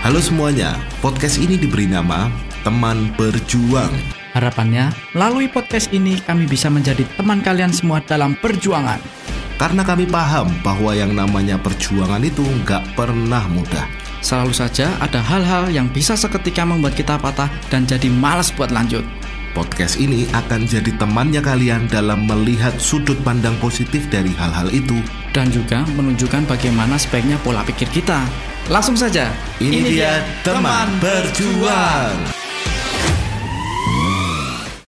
Halo semuanya, podcast ini diberi nama Teman Berjuang. Harapannya, melalui podcast ini kami bisa menjadi teman kalian semua dalam perjuangan. Karena kami paham bahwa yang namanya perjuangan itu nggak pernah mudah. Selalu saja ada hal-hal yang bisa seketika membuat kita patah dan jadi malas buat lanjut. Podcast ini akan jadi temannya kalian dalam melihat sudut pandang positif dari hal-hal itu. Dan juga menunjukkan bagaimana sebaiknya pola pikir kita. Langsung saja, Ini, dia teman berjuang.